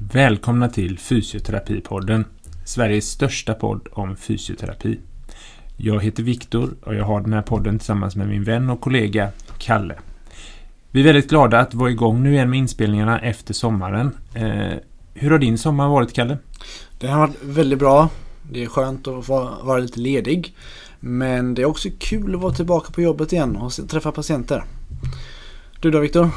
Välkomna till Fysioterapipodden, Sveriges största podd om fysioterapi. Jag heter Viktor och jag har den här podden tillsammans med min vän och kollega Kalle. Vi är väldigt glada att vara igång nu igen med inspelningarna efter sommaren. Eh, hur har din sommar varit, Kalle? Det har varit väldigt bra. Det är skönt att vara, vara lite ledig. Men det är också kul att vara tillbaka på jobbet igen och träffa patienter. Du då, Viktor?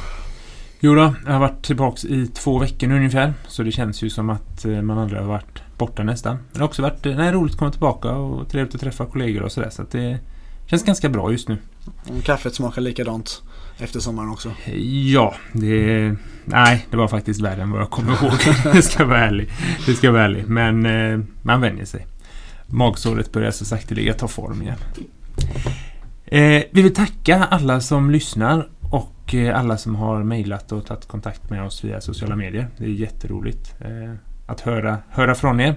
Jo då, jag har varit tillbaka i två veckor nu ungefär. Så det känns ju som att eh, man aldrig har varit borta nästan. Men det har också varit nej, roligt att komma tillbaka och trevligt att träffa kollegor och sådär. Så att det känns ganska bra just nu. Och kaffet smakar likadant efter sommaren också? Ja, det... Nej, det var faktiskt värre än vad jag kommer ihåg. det ska vara ärlig. Det ska vara ärlig. Men eh, man vänjer sig. Magsåret börjar så sakteliga ta form igen. Eh, vi vill tacka alla som lyssnar och eh, alla som har mejlat och tagit kontakt med oss via sociala medier. Det är jätteroligt eh, att höra, höra från er.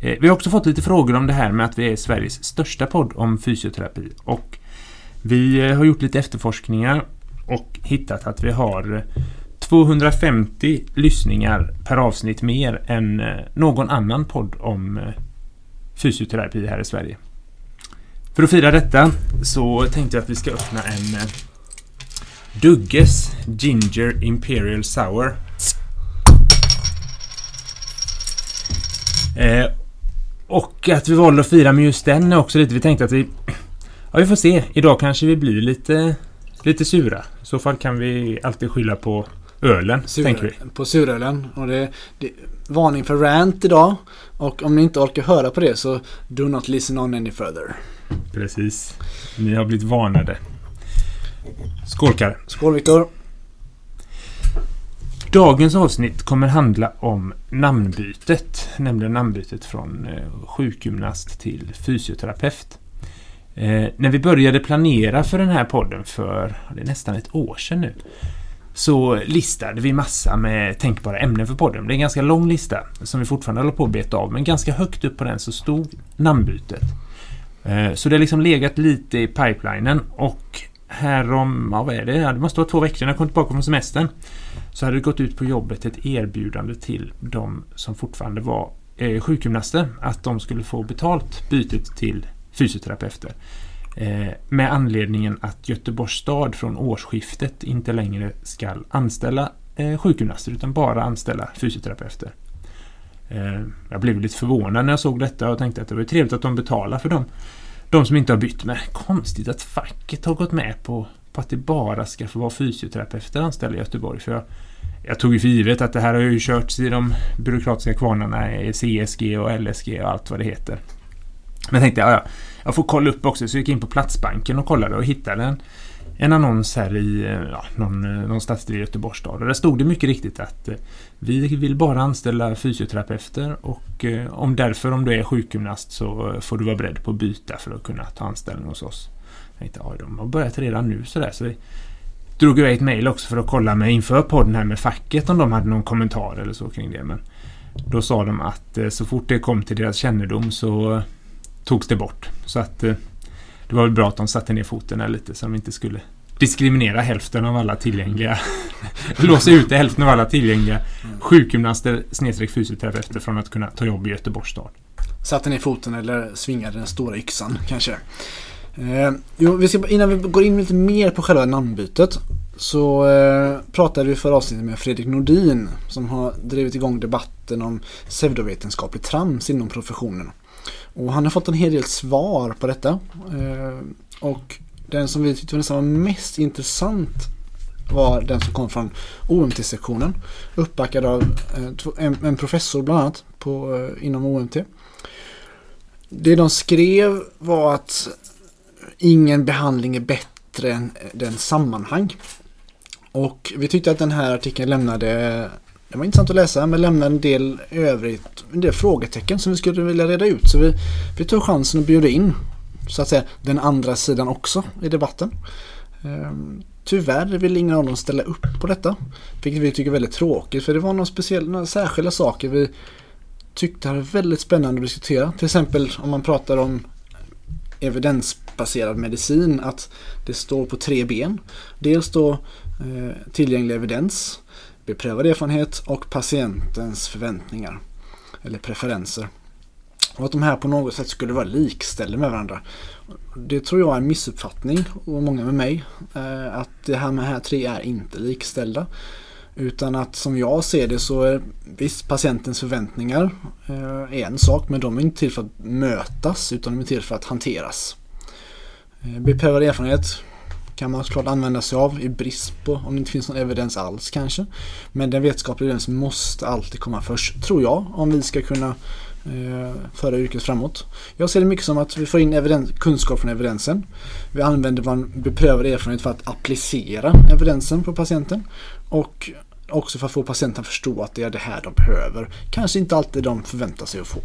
Eh, vi har också fått lite frågor om det här med att vi är Sveriges största podd om fysioterapi. Och vi har gjort lite efterforskningar och hittat att vi har 250 lyssningar per avsnitt mer än någon annan podd om fysioterapi här i Sverige. För att fira detta så tänkte jag att vi ska öppna en Dugges Ginger Imperial Sour. Eh, och att vi valde att fira med just den är också lite... Vi tänkte att vi... Ja, vi får se. Idag kanske vi blir lite, lite sura. I så fall kan vi alltid skylla på ölen, Sur, tänker vi. På surölen. Och det, det, varning för rant idag. Och om ni inte orkar höra på det så do not listen on any further. Precis. Ni har blivit varnade. Skål Kalle. Skål Viktor. Dagens avsnitt kommer handla om namnbytet. Nämligen namnbytet från eh, sjukgymnast till fysioterapeut. Eh, när vi började planera för den här podden för det är nästan ett år sedan nu så listade vi massa med tänkbara ämnen för podden. Det är en ganska lång lista som vi fortfarande håller på att beta av men ganska högt upp på den så stod namnbytet. Eh, så det har liksom legat lite i pipelinen och härom, ja vad är det? Det måste vara två veckor när jag kom tillbaka från semestern. Så hade det gått ut på jobbet ett erbjudande till de som fortfarande var eh, sjukgymnaster att de skulle få betalt bytet till fysioterapeuter. Eh, med anledningen att Göteborgs stad från årsskiftet inte längre ska anställa eh, sjukgymnaster utan bara anställa fysioterapeuter. Eh, jag blev lite förvånad när jag såg detta och tänkte att det var trevligt att de betalar för dem de som inte har bytt. med. konstigt att facket har gått med på, på att det bara ska få vara fysioterapeuter anställda i Göteborg. För jag, jag tog ju för givet att det här har ju körts i de byråkratiska kvarnarna, i CSG och LSG och allt vad det heter. Men jag tänkte, ja, jag får kolla upp också, så jag gick in på Platsbanken och kollade och hittade en, en annons här i eh, ja, någon, eh, någon stadsdel i Göteborgs stad. Och där stod det mycket riktigt att eh, vi vill bara anställa fysioterapeuter och om därför om du är sjukgymnast så får du vara beredd på att byta för att kunna ta anställning hos oss. Jag tänkte, ja, de har börjat redan nu sådär. Så vi drog iväg ett mail också för att kolla med inför podden här med facket om de hade någon kommentar eller så kring det. Men då sa de att så fort det kom till deras kännedom så togs det bort. Så att det var väl bra att de satte ner foten här lite så de inte skulle diskriminera hälften av alla tillgängliga låsa ut hälften av alla tillgängliga sjukgymnaster snedstreck fysioterapeuter från att kunna ta jobb i Göteborgs stad. Satte ner foten eller svingade den stora yxan kanske. Eh, jo, vi ska, innan vi går in lite mer på själva namnbytet så eh, pratade vi förra avsnittet med Fredrik Nordin som har drivit igång debatten om pseudovetenskaplig trams inom professionen. Och han har fått en hel del svar på detta. Eh, och den som vi tyckte var nästan mest intressant var den som kom från OMT-sektionen. Uppbackad av eh, en, professor bland annat på, eh, inom OMT. Det de skrev var att ingen behandling är bättre än den sammanhang. Och vi tyckte att den här artikeln lämnade det var intressant att läsa men lämnade en del övrigt, en del frågetecken som vi skulle vilja reda ut. Så vi, vi tog chansen att bjuda in så att säga den andra sidan också i debatten. Ehm, tyvärr vill ingen av dem ställa upp på detta. Vilket vi tycker är väldigt tråkigt för det var några, speciella, några särskilda saker vi tyckte var väldigt spännande att diskutera. Till exempel om man pratar om evidensbaserad medicin att det står på tre ben. Dels då eh, tillgänglig evidens beprövad erfarenhet och patientens förväntningar eller preferenser. Och att de här på något sätt skulle vara likställda med varandra. Det tror jag är en missuppfattning och många med mig. Eh, att det här med här tre är inte likställda. Utan att som jag ser det så är visst patientens förväntningar eh, är en sak men de är inte till för att mötas utan de är till för att hanteras. Eh, beprövad erfarenhet kan man såklart använda sig av i brist på om det inte finns någon evidens alls kanske. Men den vetenskapliga evidensen måste alltid komma först, tror jag, om vi ska kunna eh, föra yrket framåt. Jag ser det mycket som att vi får in evidens, kunskap från evidensen. Vi använder vår beprövad erfarenhet för att applicera evidensen på patienten. Och också för att få patienten att förstå att det är det här de behöver. Kanske inte alltid de förväntar sig att få.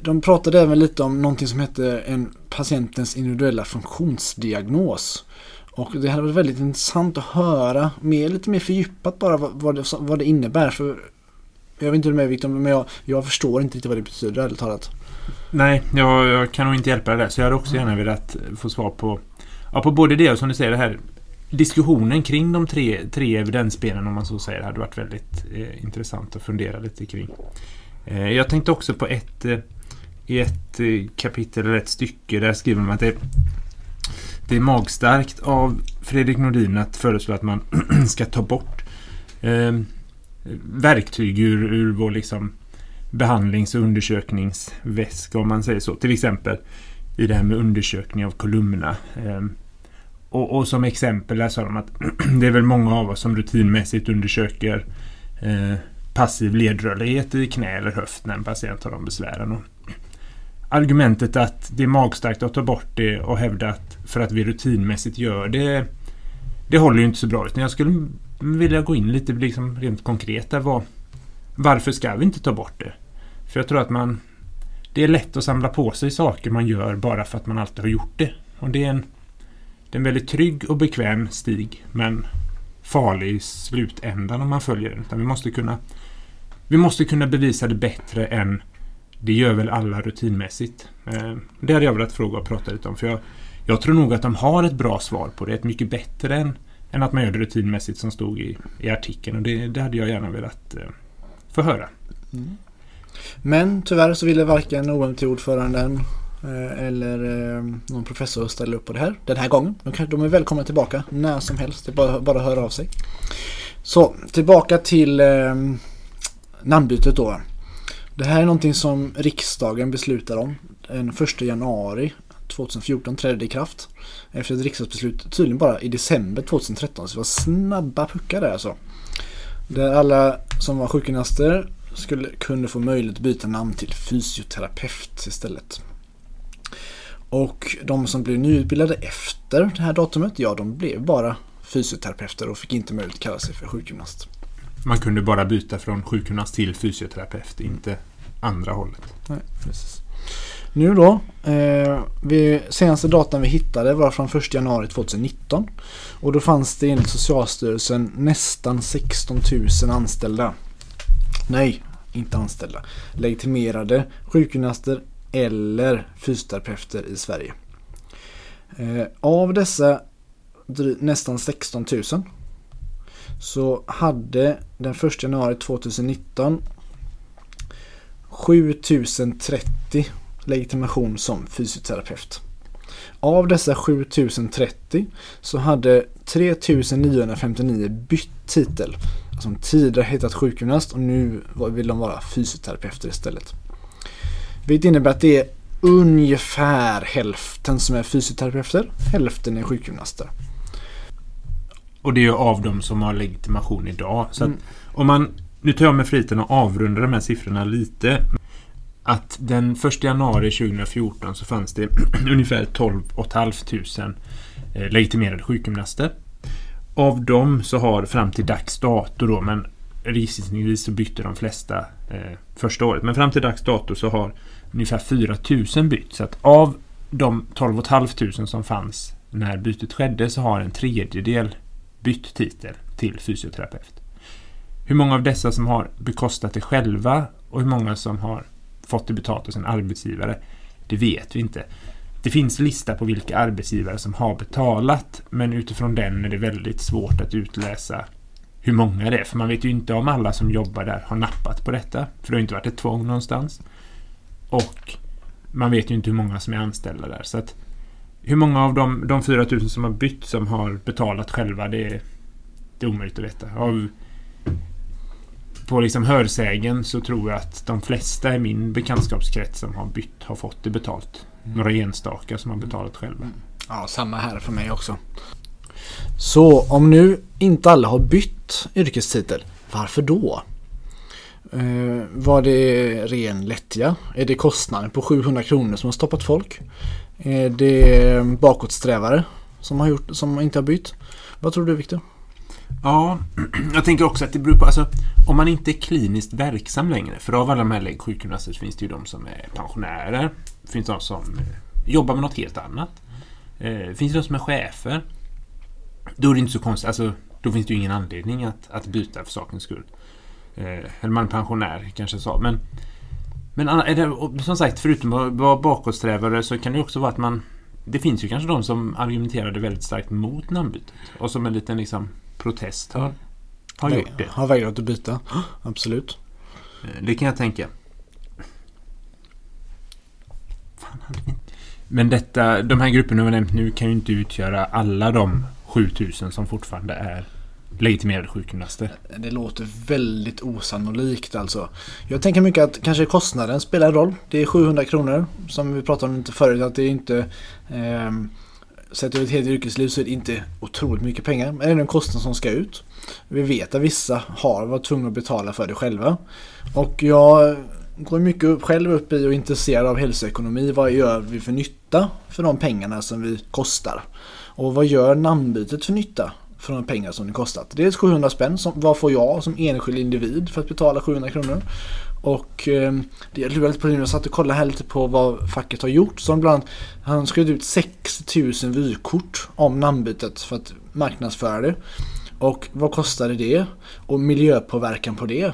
De pratade även lite om någonting som heter en patientens individuella funktionsdiagnos. Och det hade varit väldigt intressant att höra mer, lite mer fördjupat bara vad det, vad det innebär. För jag vet inte hur det är Victor, men jag, jag förstår inte riktigt vad det betyder ärligt talat. Nej, jag, jag, kan nog inte hjälpa dig där. Så jag hade också gärna velat få svar på, ja, på både det och som du säger det här diskussionen kring de tre, tre evidensbenen om man så säger hade varit väldigt eh, intressant att fundera lite kring. Eh, jag tänkte också på ett eh, i ett eh, kapitel eller ett stycke där skriver man att det, det är magstarkt av Fredrik Nordin att föreslå att man ska ta bort eh, verktyg ur, ur vår liksom behandlings och undersökningsväska om man säger så. Till exempel i det här med undersökning av kolumnerna. Eh, och, och, som exempel där sa de att det är väl många av oss som rutinmässigt undersöker eh, passiv ledrörlighet i knä eller höft när en patient har de besvären. Och argumentet att det är magstarkt att ta bort det och hävda att för att vi rutinmässigt gör det det håller ju inte så bra. Utan jag skulle vilja gå in lite liksom rent konkret där. Var, varför ska vi inte ta bort det? För jag tror att man det är lätt att samla på sig saker man gör bara för att man alltid har gjort det. Och det är en, det är en väldigt trygg och bekväm stig men farlig i slutändan om man följer den. Utan vi måste kunna vi måste kunna bevisa det bättre än det gör väl alla rutinmässigt. Eh, det hade jag velat fråga och prata lite om. För jag, jag tror nog att de har ett bra svar på det. Ett mycket bättre än, än att man gör det rutinmässigt som stod i, i artikeln. Och det, det hade jag gärna velat eh, få höra. Mm. Men tyvärr så ville varken OMT-ordföranden Eh, eller eh, någon professor ställer upp på det här den här gången. De, kan, de är välkomna tillbaka när som helst. Det är bara, bara att höra av sig. Så tillbaka till eh, namnbytet då. Det här är någonting som riksdagen beslutar om. Den 1 januari 2014 trädde det i kraft. Efter ett riksdagsbeslut tydligen bara i december 2013. Så det var snabba puckar där alltså. Där alla som var sjukgymnaster skulle, kunde få möjlighet att byta namn till fysioterapeut istället. Och de som blev nyutbildade efter det här datumet, ja de blev bara fysioterapeuter och fick inte möjlighet att kalla sig för sjukgymnast. Man kunde bara byta från sjukgymnast till fysioterapeut, inte andra hållet. Nej, precis. Nu då, eh, vi, senaste datan vi hittade var från 1 januari 2019. Och då fanns det enligt Socialstyrelsen nästan 16 000 anställda. Nej, inte anställda. Legitimerade sjukgymnaster eller fysioterapeuter i Sverige. Eh, av dessa nästan 16 000 så hade den 1 januari 2019 7030 legitimation som fysioterapeut. Av dessa 7030 så hade 3959 bytt titel. Alltså tidigare hetat sjukgymnast och nu vill de vara fysioterapeuter istället. Vilket innebär att det är ungefär hälften som är fysioterapeuter, hälften är sjukgymnaster. Och det är av dem som har legitimation idag. Så mm. om man, nu tar jag mig friheten att avrunda de här siffrorna lite. Att den 1 januari 2014 så fanns det ungefär 12 500 eh, legitimerade sjukgymnaster. Av dem så har fram till dags dato då, men gissningsvis så bytte de flesta eh, första året. Men fram till dags dato så har ungefär 4 000 bytt. Så att av de 12 500 som fanns när bytet skedde så har en tredjedel bytt titel till fysioterapeut. Hur många av dessa som har bekostat det själva och hur många som har fått det betalt av sin arbetsgivare, det vet vi inte. Det finns lista på vilka arbetsgivare som har betalat, men utifrån den är det väldigt svårt att utläsa hur många det är. För man vet ju inte om alla som jobbar där har nappat på detta. För det har inte varit ett tvång någonstans. Och man vet ju inte hur många som är anställda där. Så att hur många av de, de 4000 som har bytt som har betalat själva, det är, det är omöjligt att veta. Av, på liksom hörsägen så tror jag att de flesta i min bekantskapskrets som har bytt har fått det betalt. Mm. Några enstaka som har betalat själva. Ja, samma här för mig också. Så om nu inte alla har bytt yrkestitel, varför då? Eh, var det ren lättja? Är det kostnaden på 700 kronor som har stoppat folk? Är det bakåtsträvare som, har gjort, som inte har bytt? Vad tror du Viktor? Ja, jag tänker också att det beror på, alltså om man inte är kliniskt verksam längre, för av alla de här läggsjukgymnaster finns det ju de som är pensionärer, det finns de som eh, jobbar med något helt annat, det eh, finns de som är chefer. Då är det inte så konstigt, alltså då finns det ju ingen anledning att, att byta för sakens skull. Eh, eller man är pensionär kanske så, men men är det, som sagt, förutom att vara bakåtsträvare så kan det också vara att man... Det finns ju kanske de som argumenterade väldigt starkt mot namnbytet. Och som en liten liksom, protest har, har Väg, gjort det. Har vägrat att byta. Absolut. Eh, det kan jag tänka. Men detta, de här grupperna vi har nämnt nu kan ju inte utgöra alla de 7000 som fortfarande är legitimerade sjukgymnaster. Det låter väldigt osannolikt alltså. Jag tänker mycket att kanske kostnaden spelar roll. Det är 700 kronor som vi pratade om lite förut. Att det är inte... Eh, Sett över ett helt yrkesliv så är det inte otroligt mycket pengar. Men det är en kostnad som ska ut. Vi vet att vissa har varit tvungna att betala för det själva. Och jag går mycket upp, själv upp i och är intresserad av hälsoekonomi. Vad gör vi för nytta för de pengarna som vi kostar? Och vad gör namnbytet för nytta för de pengar som det kostat. Dels 700 spänn, som, vad får jag som enskild individ för att betala 700 kronor? Och eh, det är lite på det jag satt och kollade här lite på vad facket har gjort. Som bland annat, han skrev ut 6000 vykort om namnbytet för att marknadsföra det. Och vad kostade det? Och miljöpåverkan på det?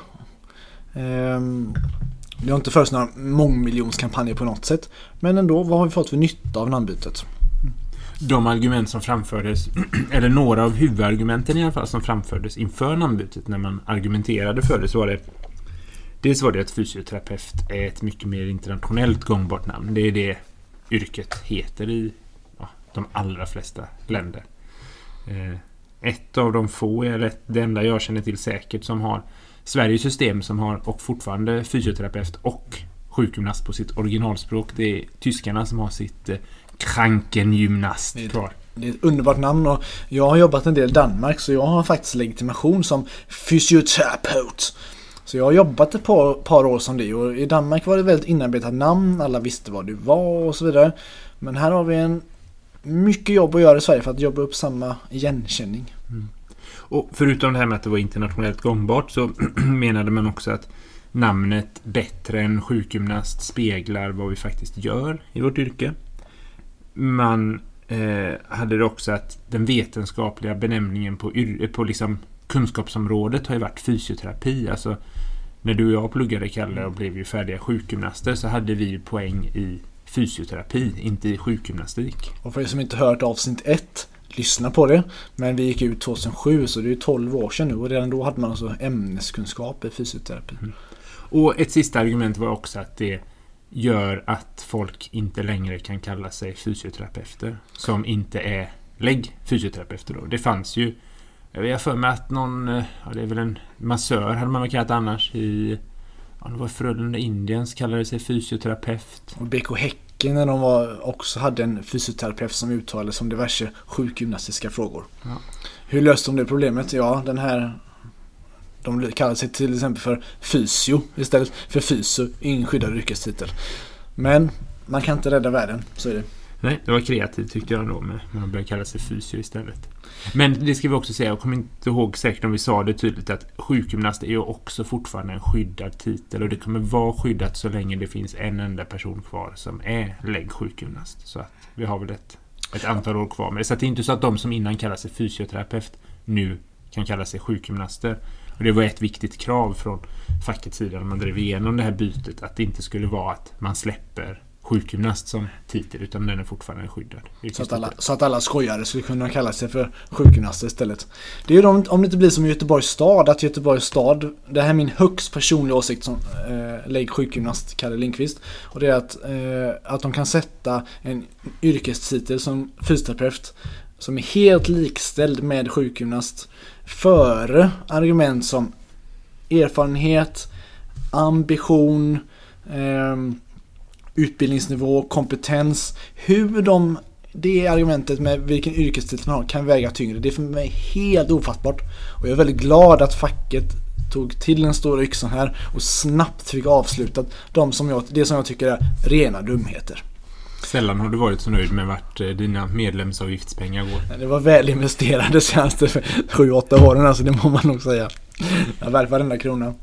Eh, det har inte förts några mångmiljonskampanjer på något sätt. Men ändå, vad har vi fått för nytta av namnbytet? de argument som framfördes, eller några av huvudargumenten i alla fall som framfördes inför namnbytet när man argumenterade för det så var det Dels var det att fysioterapeut är ett mycket mer internationellt gångbart namn. Det är det yrket heter i ja, de allra flesta länder. Eh, ett av de få, eller det enda jag känner till säkert, som har Sveriges system som har och fortfarande fysioterapeut och sjukgymnast på sitt originalspråk. Det är tyskarna som har sitt eh, Krankengymnast det är, det är ett underbart namn och jag har jobbat en del i Danmark så jag har faktiskt legitimation som fysioterapeut. Så jag har jobbat ett par, par år som det och i Danmark var det väldigt inarbetat namn, alla visste vad det var och så vidare. Men här har vi en mycket jobb att göra i Sverige för att jobba upp samma igenkänning. Mm. Och förutom det här med att det var internationellt gångbart så menade man också att namnet bättre än sjukgymnast speglar vad vi faktiskt gör i vårt yrke man eh, hade det också att den vetenskapliga benämningen på, på liksom kunskapsområdet har ju varit fysioterapi. Alltså, när du och jag pluggade, Kalle, och blev ju färdiga sjukgymnaster så hade vi poäng i fysioterapi, inte i sjukgymnastik. Och för er som inte hört avsnitt 1, lyssna på det. Men vi gick ut 2007 så det är 12 år sedan nu och redan då hade man alltså ämneskunskap i fysioterapi. Mm. Och ett sista argument var också att det gör att folk inte längre kan kalla sig fysioterapeuter som inte är lägg-fysioterapeuter. Då. Det fanns ju jag har för mig att någon, eh, ja det är väl en massör hade man väl kallat annars i ja, det var Frölunda Indiens kallade sig fysioterapeut. Och BK Häcken när de var, också hade en fysioterapeut som uttalade sig om diverse sjukgymnastiska frågor. Ja. Hur löste de det problemet? Ja, den här de kallar sig till exempel för fysio istället för fysio, ingen skyddad yrkestitel. Men man kan inte rädda världen, så är det. Nej, det var kreativt tyckte jag då men de började kalla sig fysio istället. Men det ska vi också säga, jag kommer inte ihåg säkert om vi sa det tydligt att sjukgymnast är ju också fortfarande en skyddad titel och det kommer vara skyddat så länge det finns en enda person kvar som är lägg sjukgymnast. Så att vi har väl ett, ett antal år kvar med det. Så det är inte så att de som innan kallade sig fysioterapeut nu kan kalla sig sjukgymnaster. Och det var ett viktigt krav från fackets sida när man drev igenom det här bytet. Att det inte skulle vara att man släpper sjukgymnast som titel utan den är fortfarande skyddad. Så att, alla, så att alla skojare skulle kunna kalla sig för sjukgymnaster istället. Det är ju om, om det inte blir som Göteborgs stad, att Göteborgs stad, det här är min högst personliga åsikt som eh, lägg sjukgymnast Kalle Lindqvist. Och det är att, eh, att de kan sätta en yrkestitel som fysioterapeut som är helt likställd med sjukgymnast före argument som erfarenhet, ambition, eh, utbildningsnivå, kompetens. Hur de, det argumentet med vilken yrkestitel man har kan väga tyngre. Det är för mig helt ofattbart. Och jag är väldigt glad att facket tog till den stora yxan här och snabbt fick avslutat de som jag, det som jag tycker är rena dumheter. Sällan har du varit så nöjd med vart eh, dina medlemsavgiftspengar går. Det var väl investerade senaste 7-8 åren alltså, det må man nog säga. Jag värt varenda krona.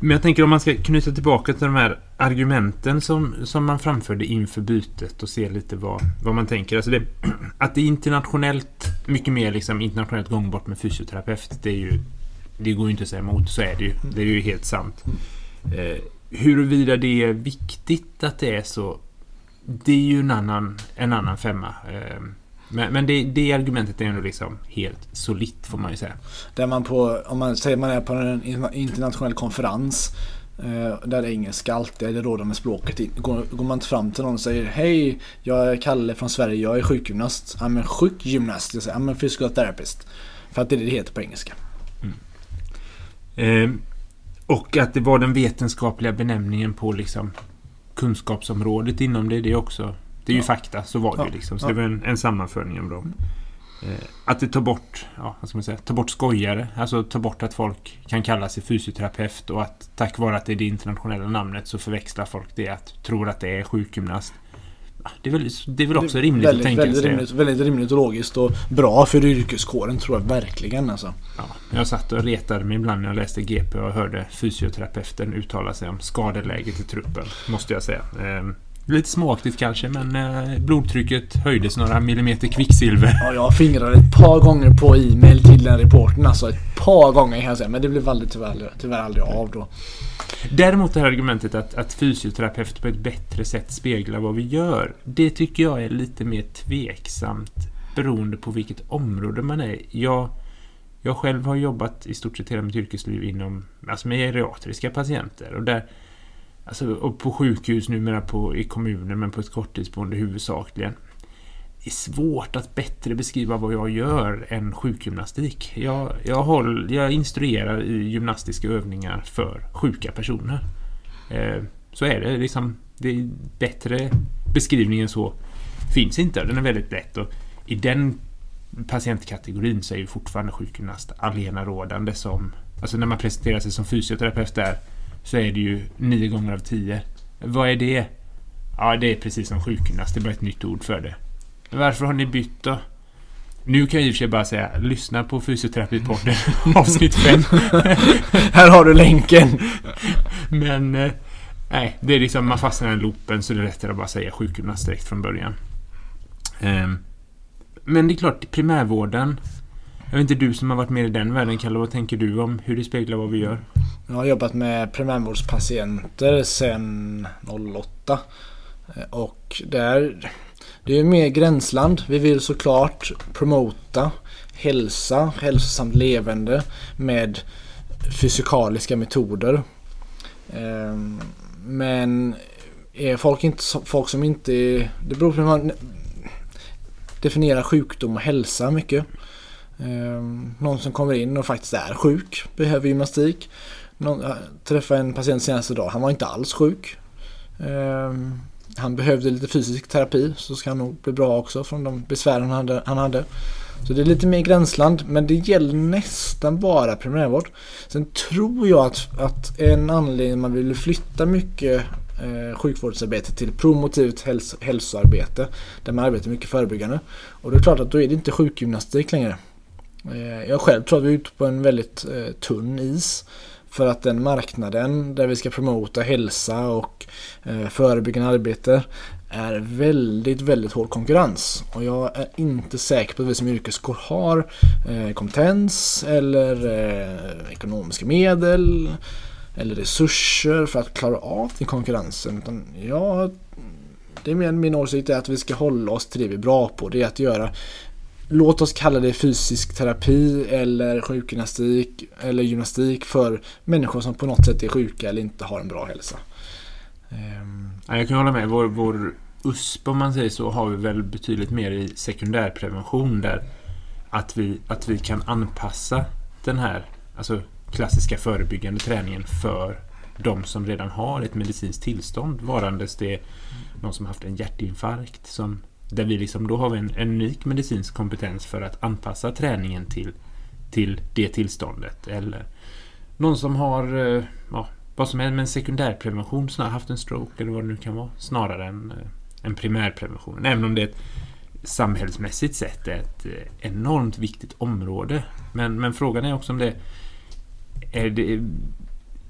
Men jag tänker om man ska knyta tillbaka till de här argumenten som, som man framförde inför bytet och se lite vad, vad man tänker. Alltså det, att det är internationellt, mycket mer liksom internationellt gångbart med fysioterapeut, det är ju det går ju inte att säga emot, så är det ju. Det är ju helt sant. Eh, huruvida det är viktigt att det är så, det är ju en annan, en annan femma. Eh, men, men det, det, argumentet är ändå liksom helt solitt får man ju säga. Där man på, om man säger man är på en internationell konferens eh, där engelska alltid är det rådande språket. Går, går man inte fram till någon och säger Hej, jag är Kalle från Sverige, jag är sjukgymnast. Ja men sjukgymnast, jag säger ja men physical therapist. För att det är det det heter på engelska. Mm. Eh, och att det var den vetenskapliga benämningen på liksom kunskapsområdet inom det, det är också det är ju ja. fakta, så var det ju liksom. Så det var en, en sammanföring av dem. Eh, att det tar bort, ja, vad ska man säga, tar bort skojare. Alltså tar bort att folk kan kalla sig fysioterapeut och att tack vare att det är det internationella namnet så förväxlar folk det att tror att det är sjukgymnast. Det är väl, det är väl också rimligt väldigt, att tänka väldigt sig. Rimligt, väldigt rimligt och logiskt och bra för yrkeskåren tror jag verkligen alltså. Ja, jag satt och retade mig ibland när jag läste GP och hörde fysioterapeuten uttala sig om skadeläget i truppen. Måste jag säga. Lite smakligt kanske, men eh, blodtrycket höjdes några millimeter kvicksilver. Ja, jag fingrade ett par gånger på e-mail till den reporten. Alltså ett par gånger kan jag säga. Men det blev aldrig, tyvärr, tyvärr aldrig av då. Däremot det här argumentet att, att fysioterapeuter på ett bättre sätt speglar vad vi gör. Det tycker jag är lite mer tveksamt beroende på vilket område man är jag, jag själv har jobbat i stort sett hela mitt yrkesliv inom, alltså med geriatriska patienter. Och där Alltså, och på sjukhus numera på, i kommunen men på ett korttidsboende huvudsakligen. Det är svårt att bättre beskriva vad jag gör än sjukgymnastik. Jag, jag, håll, jag instruerar i gymnastiska övningar för sjuka personer. Eh, så är det. Liksom, det är bättre beskrivning än så finns inte. Den är väldigt lätt. Och I den patientkategorin så är ju fortfarande sjukgymnast allena rådande som... Alltså när man presenterar sig som fysioterapeut där så är det ju nio gånger av tio. Vad är det? Ja, det är precis som sjukgymnast. Det är bara ett nytt ord för det. Men varför har ni bytt då? Nu kan jag i och för sig bara säga, lyssna på Fysioterapipodden avsnitt 5. Här har du länken. Men, eh, nej, det är liksom, man fastnar i loopen så det är lättare att bara säga sjukgymnast direkt från början. Eh, men det är klart, primärvården. Jag vet inte du som har varit med i den världen, Kalle, vad tänker du om hur det speglar vad vi gör? Jag har jobbat med primärvårdspatienter sedan 08. Eh, och där, det är mer gränsland. Vi vill såklart promota hälsa, hälsosamt levande med fysikaliska metoder. Ehm, men är folk, inte, folk som inte... Det beror på hur man definierar sjukdom och hälsa mycket. Ehm, någon som kommer in och faktiskt är sjuk behöver gymnastik. Någon, jag träffade en patient senaste dag. Han var inte alls sjuk. Um, han behövde lite fysisk terapi så ska han nog bli bra också från de besvär han hade. Han hade. Så det är lite mer gränsland men det gäller nästan bara primärvård. Sen tror jag att, att en anledning man vill flytta mycket eh, sjukvårdsarbete till promotivt häls hälsoarbete där man arbetar mycket förebyggande. Och det är klart att då är det inte sjukgymnastik längre. Eh, jag själv tror att vi är ute på en väldigt eh, tunn is. För att den marknaden där vi ska promota hälsa och eh, förebyggande arbete är väldigt, väldigt hård konkurrens. Och jag är inte säker på att vi som yrkeskår har eh, kompetens eller eh, ekonomiska medel eller resurser för att klara av den konkurrensen. Utan jag det är min, min åsikt är att vi ska hålla oss till det vi är bra på. Det är att göra Låt oss kalla det fysisk terapi eller sjukgymnastik eller gymnastik för människor som på något sätt är sjuka eller inte har en bra hälsa. Ehm. Ja, jag kan hålla med. Vår, vår USP om man säger så har vi väl betydligt mer i sekundärprevention där att vi, att vi kan anpassa den här alltså klassiska förebyggande träningen för de som redan har ett medicinskt tillstånd. Varandes det någon som haft en hjärtinfarkt som där vi liksom, då har vi en, en unik medicinsk kompetens för att anpassa träningen till, till det tillståndet. Eller någon som har eh, ja, vad som är med en sekundärprevention, snarare haft en stroke eller vad det nu kan vara, snarare än eh, en primärprevention. Även om det är ett samhällsmässigt sett är ett eh, enormt viktigt område. Men, men frågan är också om det är det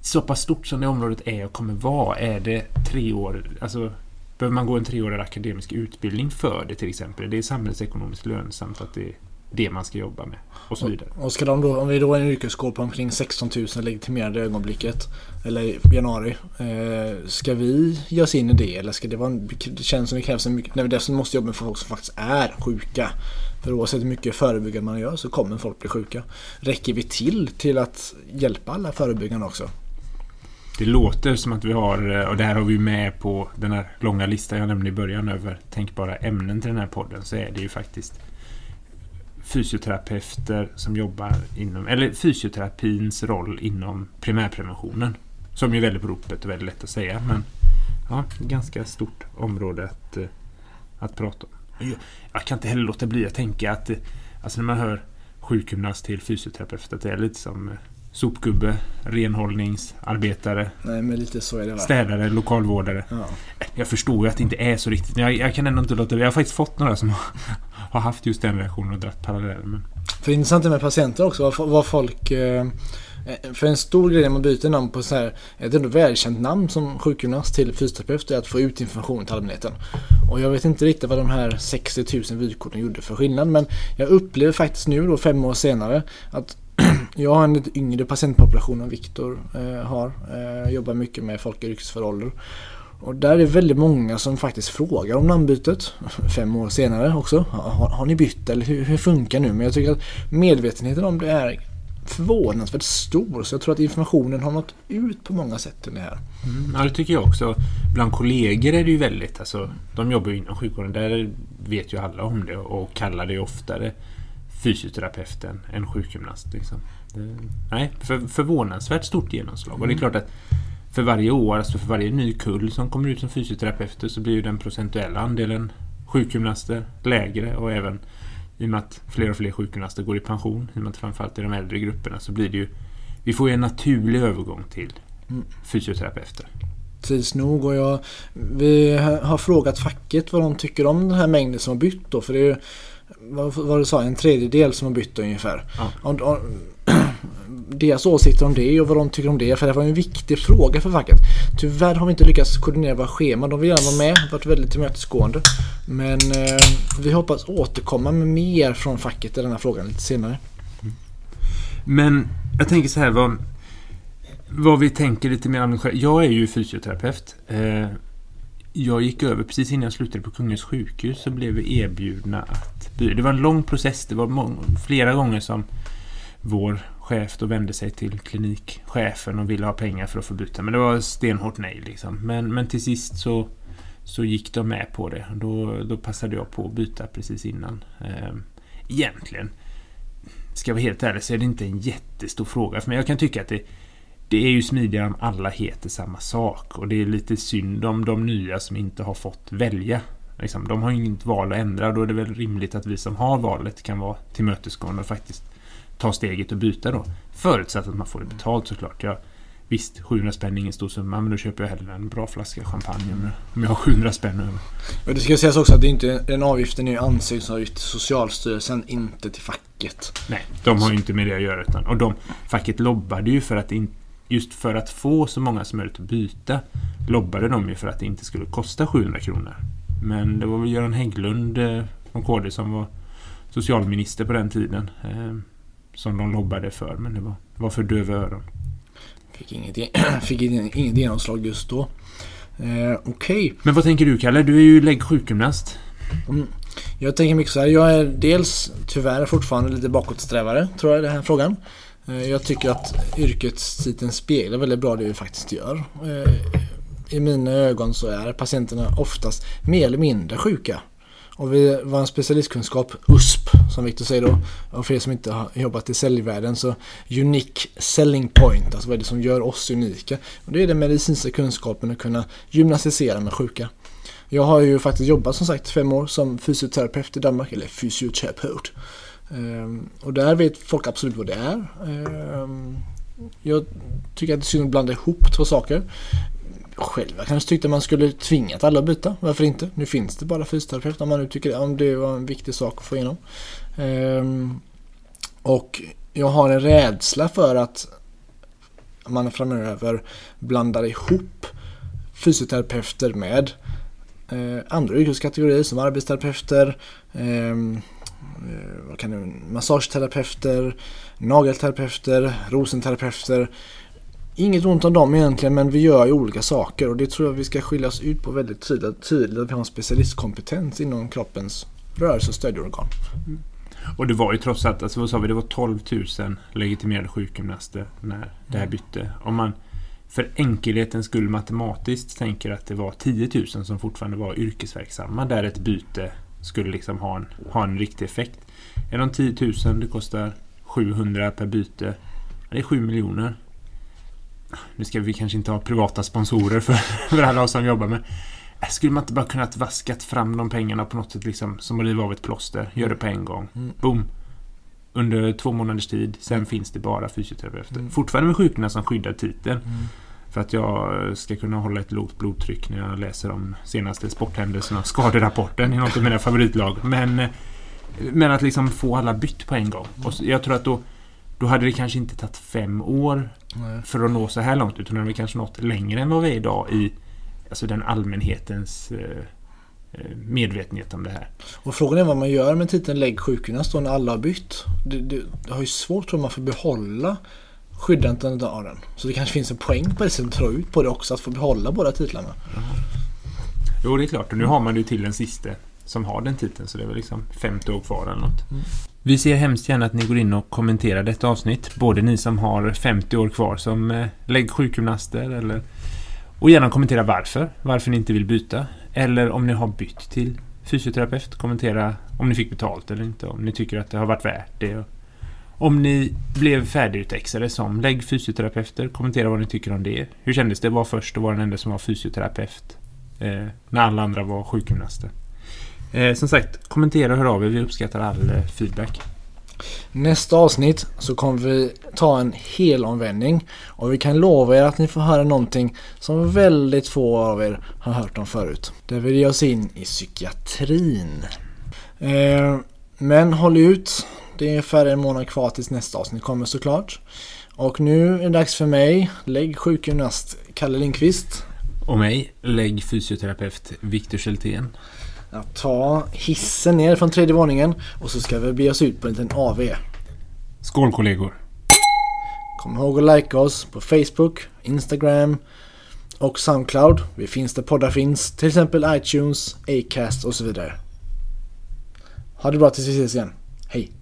så pass stort som det området är och kommer vara. Är det tre år, alltså behöver man gå en treårig akademisk utbildning för det till exempel? Det är samhällsekonomiskt lönsamt att det är det man ska jobba med och så vidare. Och ska de då, om vi då är en yrkeskår på omkring 16 000 legitimerade ögonblicket eller i januari. Eh, ska vi ge oss in i det eller ska det vara det känns som det krävs en mycket, vi dessutom måste jobba med folk som faktiskt är sjuka. För oavsett hur mycket förebyggande man gör så kommer folk bli sjuka. Räcker vi till till att hjälpa alla förebyggande också? Det låter som att vi har, eh, och det här har vi med på den här långa listan jag nämnde i början över tänkbara ämnen till den här podden, så är det ju faktiskt fysioterapeuter som jobbar inom, eller fysioterapins roll inom primärpreventionen. Som är väldigt på ropet och väldigt lätt att säga, men ja, ganska stort område att, eh, att prata om. Jag, jag kan inte heller låta bli att tänka att eh, alltså när man hör sjukgymnast till fysioterapeut, att det är lite som sopgubbe, renhållningsarbetare, Nej, men lite så är det, va? städare, lokalvårdare. Ja. Jag förstår ju att det inte är så riktigt. Jag, jag kan ändå inte låta Jag har faktiskt fått några som har, har haft just den reaktionen och dratt paralleller. Men... För det är intressant med patienter också, vad, vad folk... Eh, för en stor grej när man byter namn på så här, ett ändå välkänt namn som sjukgymnast till fysioterapeut är att få ut information till allmänheten. Och jag vet inte riktigt vad de här 60 000 vykorten gjorde för skillnad men jag upplever faktiskt nu då fem år senare att jag har en lite yngre patientpopulation än Viktor eh, har. Eh, jobbar mycket med folk i yrkesför ålder. Och där är det väldigt många som faktiskt frågar om namnbytet. Fem år senare också. Har, har ni bytt eller hur, hur, funkar nu? Men jag tycker att medvetenheten om det är förvånansvärt stor. Så jag tror att informationen har nått ut på många sätt det här. Mm, ja, det tycker jag också. Bland kollegor är det ju väldigt, alltså, de jobbar ju inom sjukvården. Där vet ju alla om det och kallar det oftare fysioterapeuten än sjukgymnast. Liksom. Nej, för, förvånansvärt stort genomslag. Mm. Och det är mm. klart att för varje år, alltså för varje ny kull som kommer ut som fysioterapeuter så blir ju den procentuella andelen sjukgymnaster lägre och även i och med att fler och fler sjukgymnaster går i pension, i och med att framförallt i de äldre grupperna så blir det ju vi får ju en naturlig övergång till mm. fysioterapeuter. Tids nog och jag, vi har frågat facket vad de tycker om den här mängden som har bytt då. För det är ju, vad, vad du sa, en tredjedel som har bytt ungefär. Ja. Och, och, deras åsikter om det och vad de tycker om det. För det var en viktig fråga för facket. Tyvärr har vi inte lyckats koordinera våra scheman. De vill gärna vara med, varit väldigt tillmötesgående. Men eh, vi hoppas återkomma med mer från facket i den här frågan lite senare. Men jag tänker så här, vad, vad vi tänker lite mer om Jag är ju fysioterapeut. Eh, jag gick över precis innan jag slutade på Kungens sjukhus så blev vi erbjudna att Det var en lång process. Det var flera gånger som vår chef då vände sig till klinikchefen och ville ha pengar för att få byta. Men det var stenhårt nej liksom. Men, men till sist så, så gick de med på det. Då, då passade jag på att byta precis innan. Ehm, egentligen, ska jag vara helt ärlig, så är det inte en jättestor fråga för mig. Jag kan tycka att det, det är ju smidigare om alla heter samma sak. Och det är lite synd om de nya som inte har fått välja. Liksom, de har ju inget val att ändra. Då är det väl rimligt att vi som har valet kan vara tillmötesgående och faktiskt ta steget och byta då. Förutsatt att man får det betalt såklart. Jag, visst, 700 spänn är ingen stor summa men då köper jag hellre en bra flaska champagne om jag har 700 spänn över. Och det ska sägas också att det inte, den avgiften är ju ansökningsavgift till Socialstyrelsen, inte till facket. Nej, de har ju inte med det att göra. Utan, och de, facket lobbade ju för att in, just för att få så många som möjligt att byta lobbade de ju för att det inte skulle kosta 700 kronor. Men det var väl Göran Hägglund eh, från KD som var socialminister på den tiden. Som de lobbade för men det var, det var för döva öron. Fick inget, fick inget genomslag just då. Eh, Okej. Men vad tänker du Kalle? Du är ju läggsjukgymnast. Mm. Jag tänker mycket så här. Jag är dels tyvärr fortfarande lite bakåtsträvare tror jag i den här frågan. Eh, Jag tycker att yrkestiteln speglar väldigt bra det vi faktiskt gör. Eh, I mina ögon så är patienterna oftast mer eller mindre sjuka. Och vi var en specialistkunskap, USP, som Viktor säger då. Och för er som inte har jobbat i säljvärlden så Unique Selling Point, alltså vad är det som gör oss unika? Och det är den medicinska kunskapen att kunna gymnastisera med sjuka. Jag har ju faktiskt jobbat som sagt fem år som fysioterapeut i Danmark, eller fysioterapeut. Ehm, och där vet folk absolut vad det är. Ehm, jag tycker att det är synd att blanda ihop två saker. Själv jag kanske tyckte man skulle tvingat alla att byta. Varför inte? Nu finns det bara fysioterapeut om man nu tycker om det var en viktig sak att få igenom. Ehm, och jag har en rädsla för att man framöver blandar ihop fysioterapeuter med eh, andra yrkeskategorier som arbetsterapeuter, ehm, eh, vad kan det, massageterapeuter, nagelterapeuter, rosenterapeuter. Inget ont om dem egentligen men vi gör ju olika saker och det tror jag vi ska skiljas ut på väldigt tydligt, tydligt att vi har en specialistkompetens inom kroppens rörelse och stödorgan. Och det var ju trots allt, alltså vad sa vi, det var 12 000 legitimerade sjukgymnaster när det här bytte. Om man för enkelhetens skull matematiskt tänker att det var 10 000 som fortfarande var yrkesverksamma där ett byte skulle liksom ha en, ha en riktig effekt. Är de 10 000, det kostar 700 per byte. Det är 7 miljoner. Nu ska vi kanske inte ha privata sponsorer för, för alla som jobbar med. Skulle man inte bara kunnat vaskat fram de pengarna på något sätt liksom som att riva av ett plåster? Gör det på en gång. Mm. Boom. Under två månaders tid. Sen finns det bara fysioterapeuter. Mm. Fortfarande med sjukgymnast som skyddar titeln. Mm. För att jag ska kunna hålla ett lågt blodtryck när jag läser om senaste sporthändelserna. Skaderapporten i något av mina favoritlag. Men, eh, men att liksom få alla bytt på en gång. Och så, jag tror att då, då hade det kanske inte tagit fem år Nej. för att nå så här långt. Utan hade vi kanske nått längre än vad vi är idag i alltså den allmänhetens eh, eh, medvetenhet om det här. Och frågan är vad man gör med titeln lägg sjukgymnast då när alla har bytt. Det, det, det har ju svårt tror man får behålla skyddandet av den. Så det kanske finns en poäng på det som drar ut på det också, att få behålla båda titlarna. Jo, det är klart. Och nu har man ju till den sista som har den titeln. Så det är väl liksom 50 år kvar eller något. Mm. Vi ser hemskt gärna att ni går in och kommenterar detta avsnitt. Både ni som har 50 år kvar som eh, läggsjukgymnaster eller... Och gärna kommentera varför. Varför ni inte vill byta. Eller om ni har bytt till fysioterapeut. Kommentera om ni fick betalt eller inte. Om ni tycker att det har varit värt det. Om ni blev färdigutexade som lägg fysioterapeuter. Kommentera vad ni tycker om det. Hur kändes det att vara först och vara den enda som var fysioterapeut? Eh, när alla andra var sjukgymnaster. Eh, som sagt, kommentera och hör av er. Vi uppskattar all eh, feedback. Nästa avsnitt så kommer vi ta en hel omvändning och vi kan lova er att ni får höra någonting som väldigt få av er har hört om förut. Där vi ger oss in i psykiatrin. Eh, men håll ut. Det är ungefär en månad kvar tills nästa avsnitt kommer såklart. Och nu är det dags för mig, lägg sjukgymnast Kalle Lindqvist, Och mig, lägg fysioterapeut Viktor Kjeltén. Att ta hissen ner från tredje våningen och så ska vi bege oss ut på en liten AV. Skål kollegor! Kom ihåg att likea oss på Facebook, Instagram och Soundcloud. Vi finns där poddar finns, till exempel iTunes, Acast och så vidare. Ha det bra tills vi ses igen. Hej!